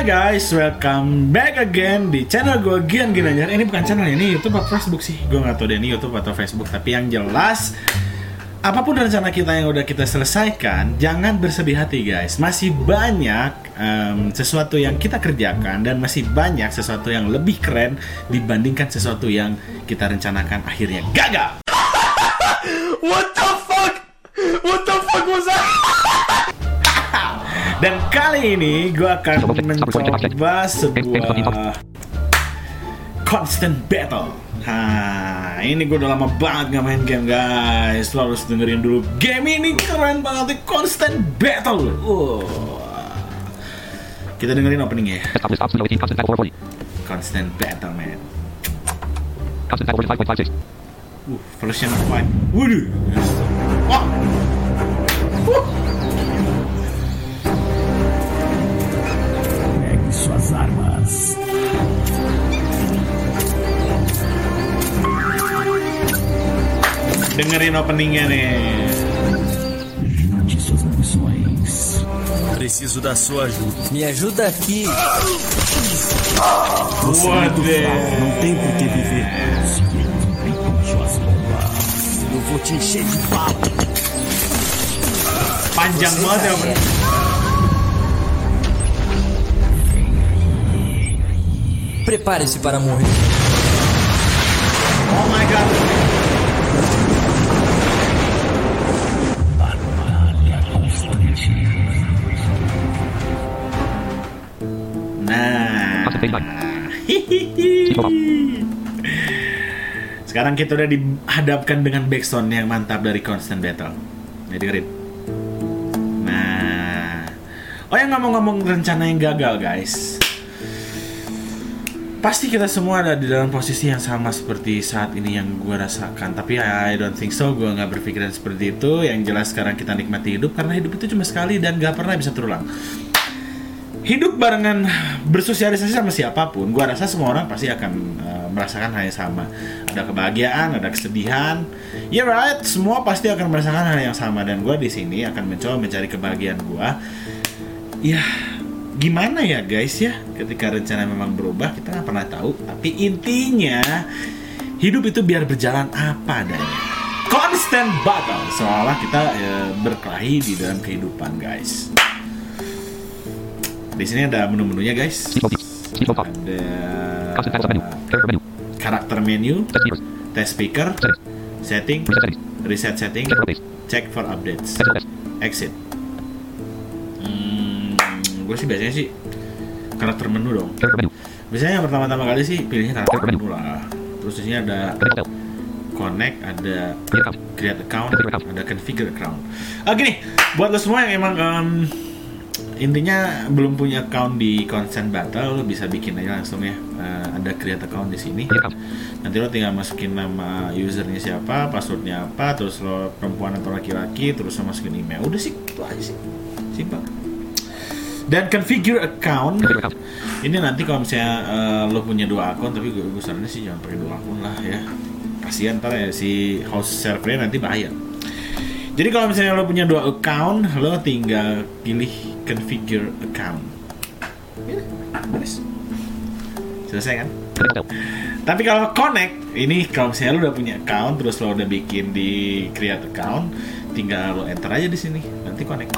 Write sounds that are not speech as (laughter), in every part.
Hai guys, welcome back again di channel gue Gian Ginanjar. Ini bukan channel, ini Youtube atau Facebook sih? Gue gak tau deh ini Youtube atau Facebook Tapi yang jelas Apa pun rencana kita yang udah kita selesaikan Jangan bersedih hati guys. Masih banyak em, sesuatu yang kita kerjakan Dan masih banyak sesuatu yang lebih keren Dibandingkan sesuatu yang kita rencanakan akhirnya gagal. What Dan kali ini gue akan mencoba sebuah constant battle. Nah, ini gue udah lama banget gak main game guys. Lo harus dengerin dulu. Game ini keren banget, nih, constant battle. Wah. Kita dengerin openingnya ya. Established option 18 constant battle 440. Constant battle man. Constant battle version 5.56. Uh, version 5. Waduh. Wah. Wah. Dengerin openingnya nih. Junte suas munições. Preciso da sua ajuda. Me ajuda aqui. Você é muito Waduh. fraco, não tem por que viver. Eu vou te encher de bala. Panjang banget ya opening. Prepare-se para morrer. Oh my god. Sekarang kita udah dihadapkan dengan backsound yang mantap dari Constant Battle. Nih dengerin. Nah. Oh yang ngomong-ngomong rencana yang gagal guys. Pasti kita semua ada di dalam posisi yang sama seperti saat ini yang gue rasakan. Tapi I don't think so, gue nggak berpikiran seperti itu. Yang jelas sekarang kita nikmati hidup karena hidup itu cuma sekali dan gak pernah bisa terulang. Hidup barengan bersosialisasi sama siapa pun, gue rasa semua orang pasti akan uh, merasakan hal yang sama. Ada kebahagiaan, ada kesedihan. Ya right, semua pasti akan merasakan hal yang sama. Dan gue di sini akan mencoba mencari kebahagiaan gue. Ya, gimana ya guys ya? Ketika rencana memang berubah kita nggak pernah tahu. Tapi intinya hidup itu biar berjalan apa adanya. Constant battle seolah kita eh, berkelahi di dalam kehidupan guys di sini ada menu-menunya guys ada karakter menu Test speaker setting Reset setting Check for updates. exit hmm, gue sih biasanya sih karakter menu dong biasanya yang pertama-tama kali sih pilihnya karakter menu lah terus di sini ada Connect ada Create account. ada configure account oke nih buat lo semua yang emang em, intinya belum punya account di consent battle lo bisa bikin aja langsung ya. Eh, ada create account di sini. Account. nanti lo tinggal masukin nama usernya siapa passwordnya apa terus lo perempuan atau laki-laki terus lo masukin email. Udah sih itu aja sih. Simpel. Dan configure account. Ini nanti kalau misalnya eh, lo punya dua akun tapi gue gue sih jangan pakai dua akun lah ya. Kasihan ntar ya si host servernya nanti bayar jadi kalau misalnya lo punya dua account lo tinggal pilih configure account ya beres selesai kan tapi kalau connect, ini kalau misalnya lu udah punya account, terus lo udah bikin di create account, tinggal lo enter aja di sini, nanti connect.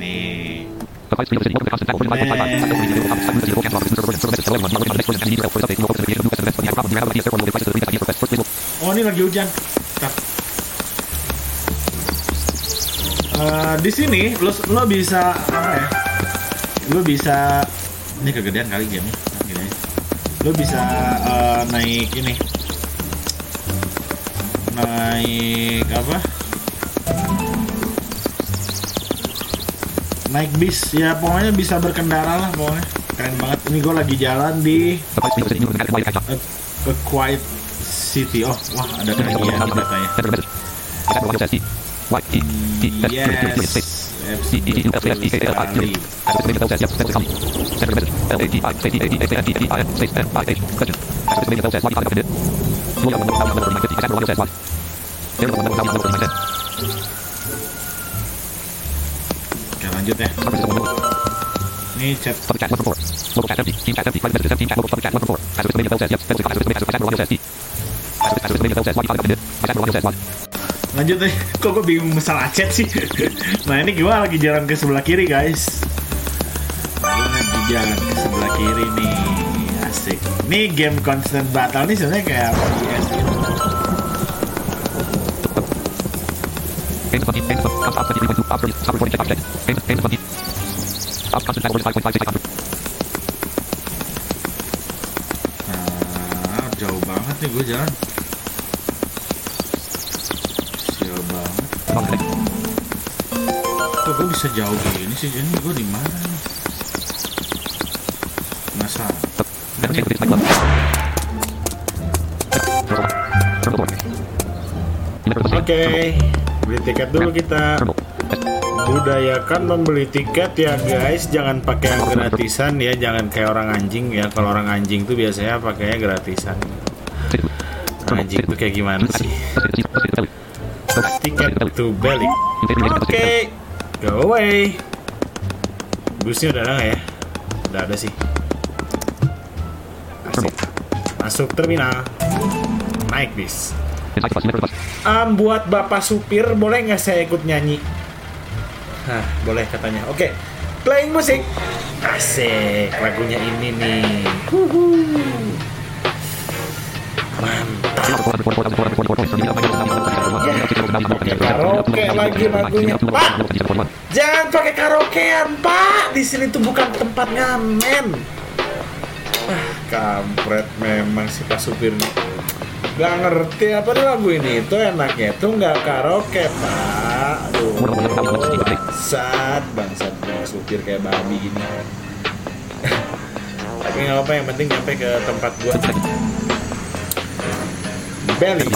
Nih, Device screen listing. More constant battle version 5.55. Constant version 0. Constant version 0. Cancel office. Server version. Server message. Hello everyone. You are working on the next version and you need help for this update. No open notification. New message events. When you have a problem, you have an idea. Therefore, no devices. Reset idea request. First label. oh ini lagi hujan. Bentar. Eh, di sini lo lo bisa apa ya? Lo bisa ini kegedean kali game gini. Lo bisa eh, naik ini naik apa? Naik bis ya pokoknya bisa berkendara lah pokoknya keren banget. Ini gue lagi jalan di a, a quiet city. Oh wah ada kenagian katanya. E. E. E. E. E. E. E. Yes. Send to copy. Enter message. L. A. T. I. Space. E. A. D. A. N. D. E. I. N. Space. M. I. H. Question. Activate menu says login contact offended. Rule out number number number 950. Attack logic says Y. Error number number number 910. Oke lanjut ya. Ini chat Lanjut deh, kok gue bingung masalah chat sih Nah ini gue lagi jalan ke sebelah kiri guys Gue lagi jalan ke sebelah kiri nih Asik Ini game constant battle nih sebenarnya kayak PS gitu Games of 20. Games of Up up 23.2. Up 30. Stop recording check object. Games games of 20. Up constant chat order 5.56 800. Nah, jauh banget nih gue jalan Sial connect. Kok gue bisa jauh gini sih? Ini gue di mana. Oke, beli tiket dulu kita. Budayakan membeli tiket ya guys, jangan pakai yang gratisan ya, jangan kayak orang anjing ya. Kalau orang anjing tuh biasanya pakainya gratisan. Anjing tuh kayak gimana sih? Tiket to balik. Oke, go away. Busnya udah ada ya? Udah ada sih. Asik. Masuk terminal. Naik bis. Um, buat bapak supir boleh nggak saya ikut nyanyi? Hah, boleh katanya. Oke, playing musik. Asik, lagunya ini nih. Mantap. Pak, jangan pakai karaokean, Pak. Di sini tuh bukan tempat ngamen. Ah, kampret memang si Pak supir nih. Gak ngerti apa nih lagu ini itu enaknya itu nggak karaoke pak Aduh bangsat Pak supir kayak babi gini (laughs) tapi nggak apa yang penting nyampe ke tempat gua Belly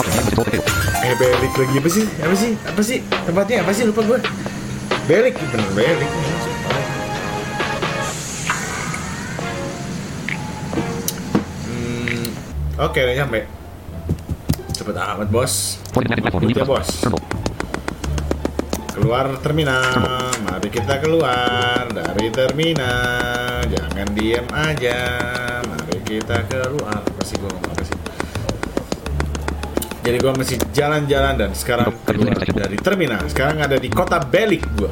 eh Belik lagi apa sih apa sih apa sih tempatnya apa sih lupa gua Belik bener Belik Hmm, Oke, udah nyampe. Cepet amat, bos. Ya, bos. Keluar terminal. Mari kita keluar dari terminal. Jangan diem aja. Mari kita keluar. Apa sih? Jadi gua masih jalan-jalan dan sekarang keluar dari terminal. Sekarang ada di kota Belik gua.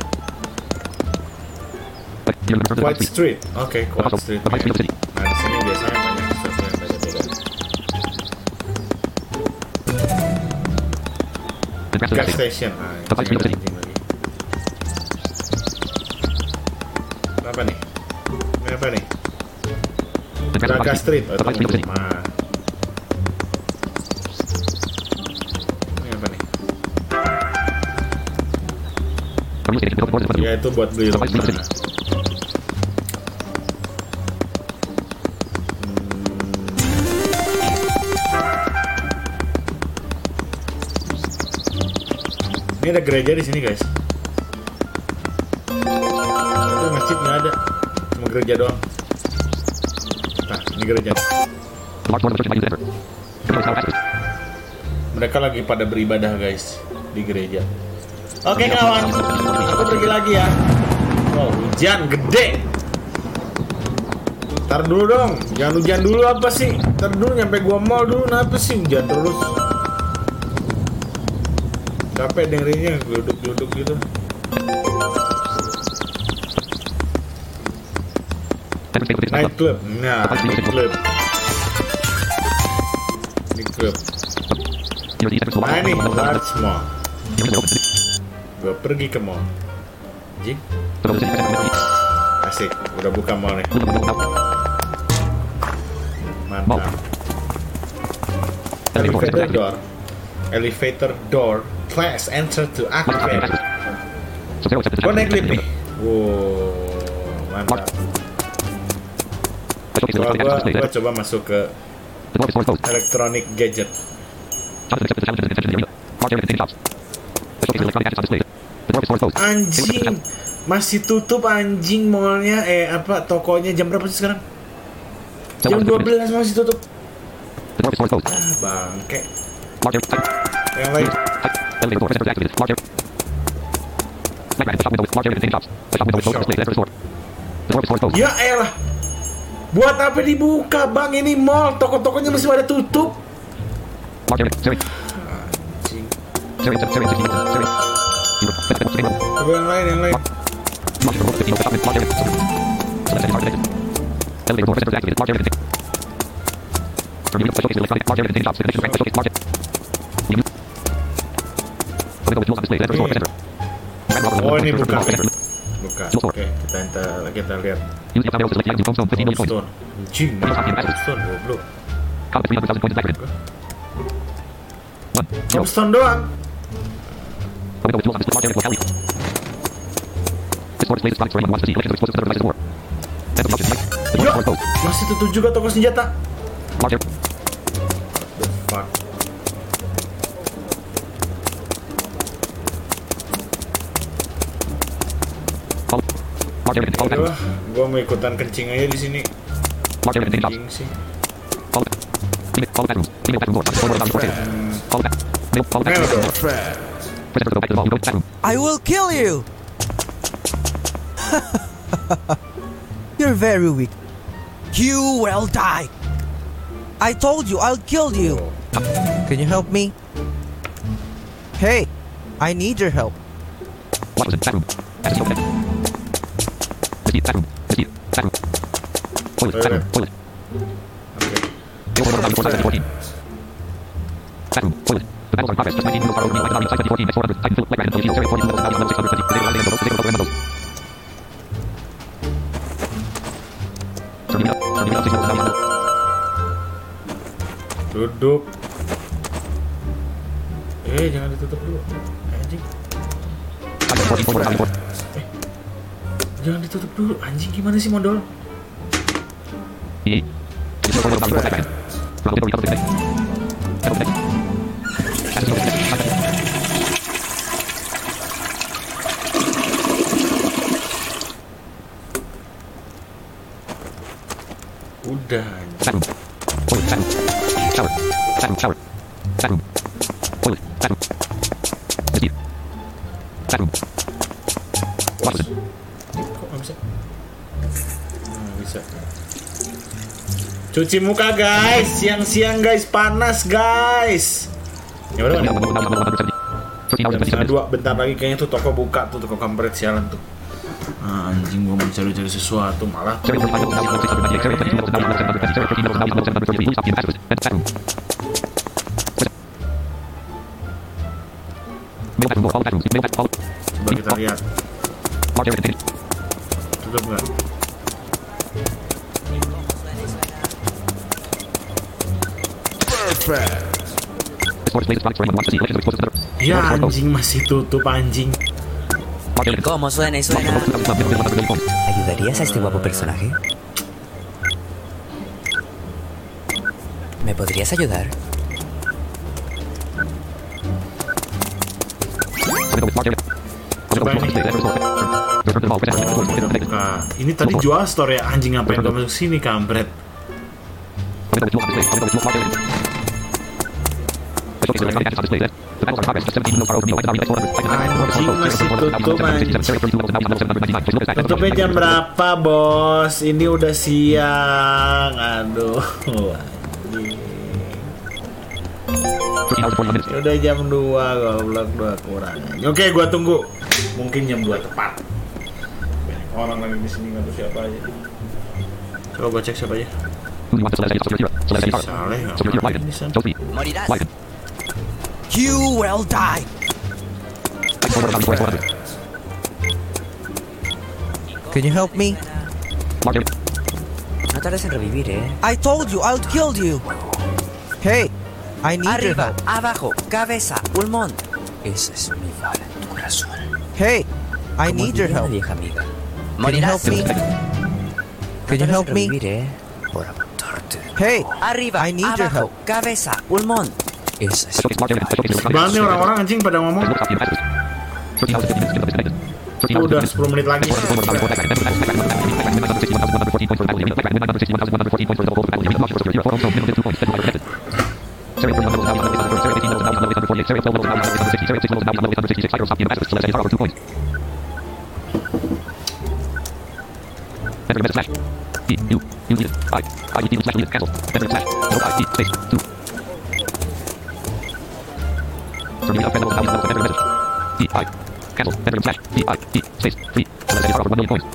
White Street. Oke, White Street. Nah, di sini biasanya banyak sesuatu yang beda-beda. Gas station. Nah, ini lagi. Apa nih? Ini apa nih? Braga Street. Oh, itu rumah. Ya itu buat beli rumah. Ini ada gereja di sini guys. Itu masjid nggak ada, cuma gereja doang. Nah, ini gereja. Mereka lagi pada beribadah guys di gereja. Oke kawan, aku pergi lagi ya. Oh hujan gede. Ntar dulu dong, jangan hujan dulu apa sih? Ntar dulu nyampe gua mall dulu, kenapa sih hujan terus? Capek dengerinnya geluduk-geluduk gitu. Night club, nah night club. Ini club. Nah ini large mall. Gue pergi ke mall. Jik, asik. Udah buka mall nih. Mantap. Elevator door. Elevator door. Class enter to activate. Gue naik lift nih. Wow, mantap. Gua, gua, gua coba masuk ke electronic gadget. Anjing, masih tutup anjing mallnya. Eh apa tokonya jam berapa sih sekarang? Jam 12 masih tutup. Ah, bangke. Yang lain. Ya elah. Buat apa dibuka, Bang? Ini mall, toko-tokonya masih pada tutup. Mark Coba yang lain, yang lain. Oh ini bukan buka. Oke, okay, kita enter, kita lihat. Stone. Jing, Stone goblok. Stone doang. Masih tutup juga toko senjata. The fuck. Gua mau ikutan kencing aja di sini. Kencing sih. Call back back. Call back. Call back. I will kill you! (laughs) You're very weak. You will die! I told you I'll kill you! Can you help me? Hey, I need your help. Was Duduk. Eh, jangan ditutup dulu. Anjing. Eh, jangan ditutup dulu. Anjing gimana sih modal? Ini. Cuci muka guys, siang-siang guys, panas guys. Ya udah, Terminal? 170. 13 hours and Jam 27 setengah minutes. dua, bentar lagi kayaknya tuh toko buka tuh toko kampret sialan tuh. Ah, anjing gua mau cari-cari sesuatu malah Serial 45 minutes, 698, 698, Ya anjing masih tutup anjing. ¿Cómo suena y suena? ¿Ayudarías a este guapo personaje? ¿Me podrías ayudar? Nah, ini tadi jual store ya anjing ngapain gak masuk sini kampret Jam berapa bos? Ini udah siang. Aduh. Udah jam 2 goblok 2 kurang. Oke, gua tunggu. Mungkin jam 2 tepat. Orang lagi di sini enggak siapa aja. Coba gua cek siapa aja. Saleh. You will die! Type forward down square 400. Can you help me? No tardes en revivir, ¿eh? I told you I'll kill you! Hey, I need your Arriba, help. abajo, cabeza, pulmón. Esa es mi bala en tu corazón. Hey, I Como need your help. vieja amiga. Can you help me? Can you help me? ¿eh? Por apuntarte. Hey, Arriba, I need your abajo, help. cabeza, pulmón. Yes. Banget nih orang-orang anjing pada ngomong. Udah 10 menit lagi. Message. Cancel. Slash space million coins.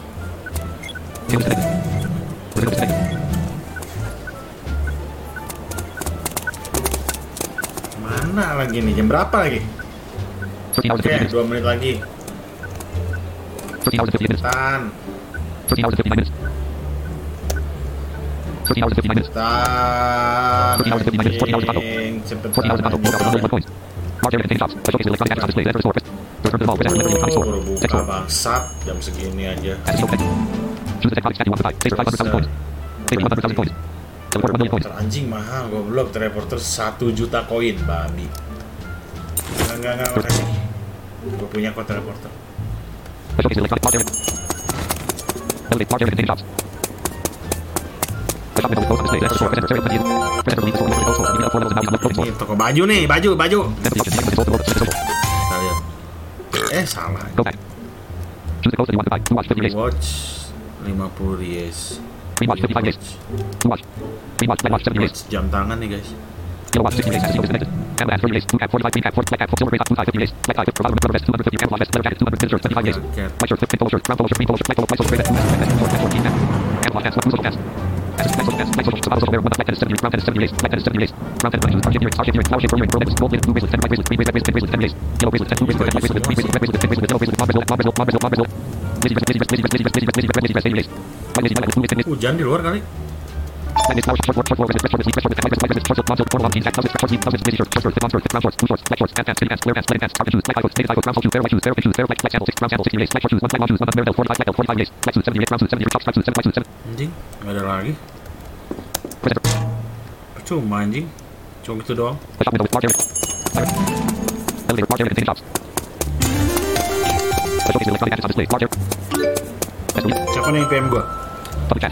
Mana lagi nih? Jam berapa lagi? 13 hours Oke, and 50 minutes. 2 menit lagi. 13 hours and 50 minutes. Tan, 13 hours and 59 minutes. 13 hours and 59 minutes. tan. 14 hours and 59 minutes. 14 hours and Anjing, 14 hours and cepetan. More than 1 coins. Mark area contains shops. A showcase electronic access display. Enter store. Return to the mall. Present delivery electronic store. baru Tech buka store. bangsat jam segini aja. As show connected. Choose the tectonic stack you want to buy. Save for 500,000 coins. Save for 100,000 coins. Teleport 1 million coins. Teleporter anjing mahal, goblok. Teleporter 1 juta koin, babi. Enggak, enggak, enggak, makasih. Gue punya kok teleporter. A showcase electronic mark area. Elevate mark area contains shops. A shop window with codes on display. Enter store. Present serial connected. Present leave the store. Enter store. Give me up 4 levels and values. Loading store. Ini toko baju nih, baju, baju. Enter the option. Select the store. Select the store. Kita lihat. Eh, salah. Go back. Choose the codes that you want to buy. Blue watch 50 days. Watch 50 yes. Green watch 55 days. Blue watch. Green watch. Black watch 70 days. Watch jam tangan nih guys. Yellow watch 60 days. As disconnected. Camel band 30 days. Blue cap Buka bangsat jam segini aja. Teleporter anjing mahal goblok. Teleporter 1 juta koin babi. Enggak enggak enggak punya kok teleporter. Toko baju nih, baju, baju. Eh, salah. Watch 50. Watch jam tangan nih, guys. Hujan di luar kali. Percuma anjing. Cuma gitu doang. Siapa nih PM gua? Public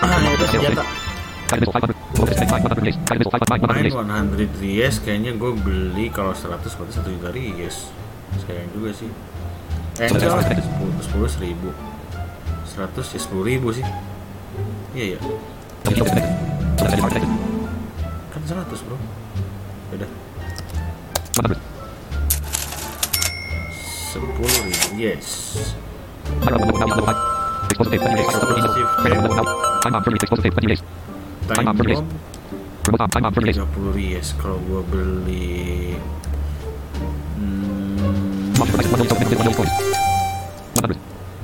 Ah, 100 ries kayaknya gue beli kalau 100 berarti 1 juta yes Sayang juga sih Eh enggak lah 10, 10 ribu 100 ya 10 ribu sih Iya iya Kan 100 bro Udah 10 ribu yes Shift time,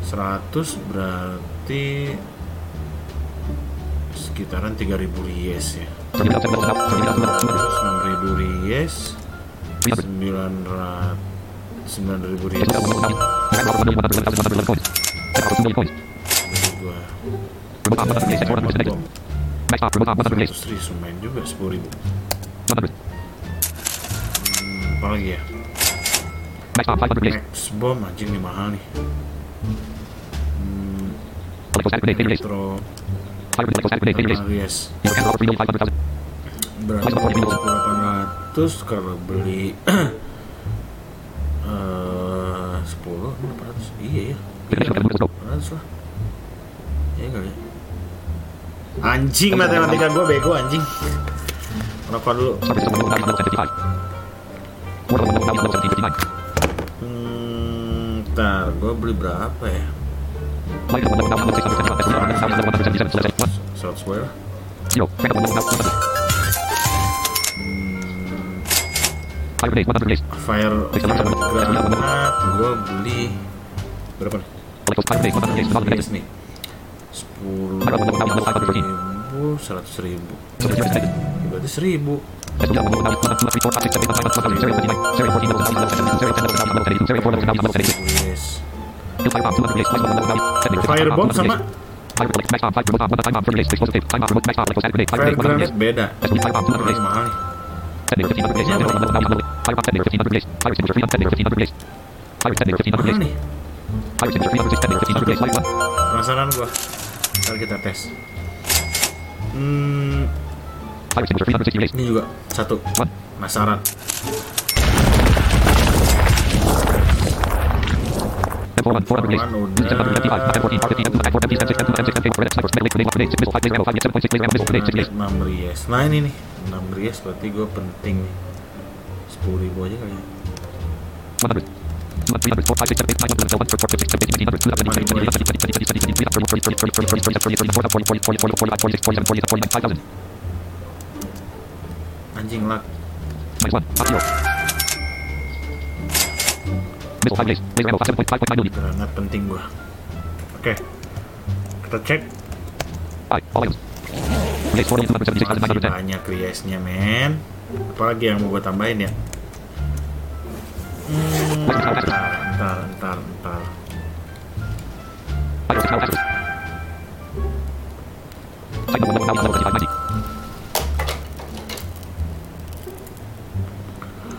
100 berarti sekitaran 3000 ries ya 9000 ries 9000 ries 100 ribu main juga 10 ribu. Apa lagi ya? Max bomb anjing nih mahal nih. Hmm, (clears throat) Anjing matematika gue bego anjing. Rokok dulu. Hmm, ntar gue beli berapa ya? Software. Fire granat, gue beli berapa nih. 10 ribu, 100 ribu. Berarti 1000. Firebomb sama Fire granate beda. Mahal. Penasaran gua ntar kita tes hmm, ini juga satu Masaran. Target Nah ini nih. Berarti gue penting nih. Sepuluh ribu aja Anjing lag. Minus 1 Top 0 Missile 5 Laser Laser Ammo 7.5.9 Granat penting gua. Oke. Kita cek. 5 All items Release 4 Masih 276,910 banyak men. Apalagi yang mau gua tambahin ya? Hmm, ntar, ntar, ntar, ntar. Fire 6 now active Site number 1 now 55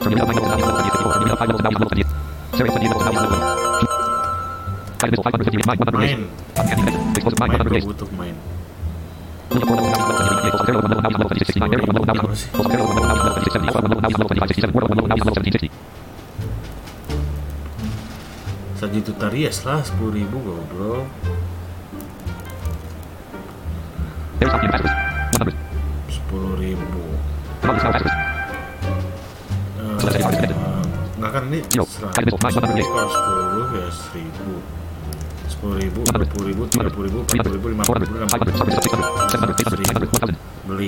Terminal 9 now 54 Terminal 5 now 58 Series 20 now 58 Fire missile 550 mine 100 release Main. Main 100 gua release butuh main. Sejuta Ries lah, 10 ribu goblok. Fastest. 100. 10 ribu. Eh. Enggak kan ini Yo, 100. kali besok, Mike, 100 Kalau 10 ya 1000 10 ribu, 100. 20 ribu, 200. 30 ribu, 300. 40 ribu, 50 400. ribu, 500. 60 ribu 600. 700. 800. 900. 1000. Beli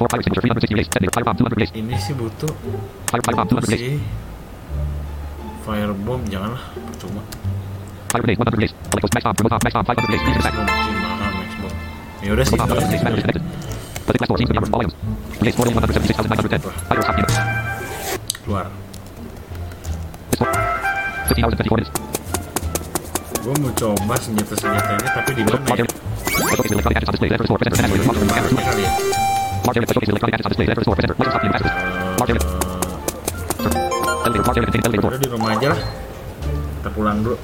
4 fire extinguisher 360 release. Detonator fire bomb 200 release. Ini sih butuh Fire fire bomb 200 release. sih Firebomb janganlah percuma Fire grenade 100 release. Electros max bomb. Remote arm max bomb 500 release. Use in the back. Maximum masih mahal Maxbomb Ya udah sih Remote arm 100 release. Battery disconnected. Pacific Blast door seems to be armored. All items. Release 4,176,910. Fire stop unit. keluar This one. 15 hours and 24 minutes. Gue mau coba senjata-senjata ini tapi di mana ya? Udah di rumah aja lah. Kita pulang dulu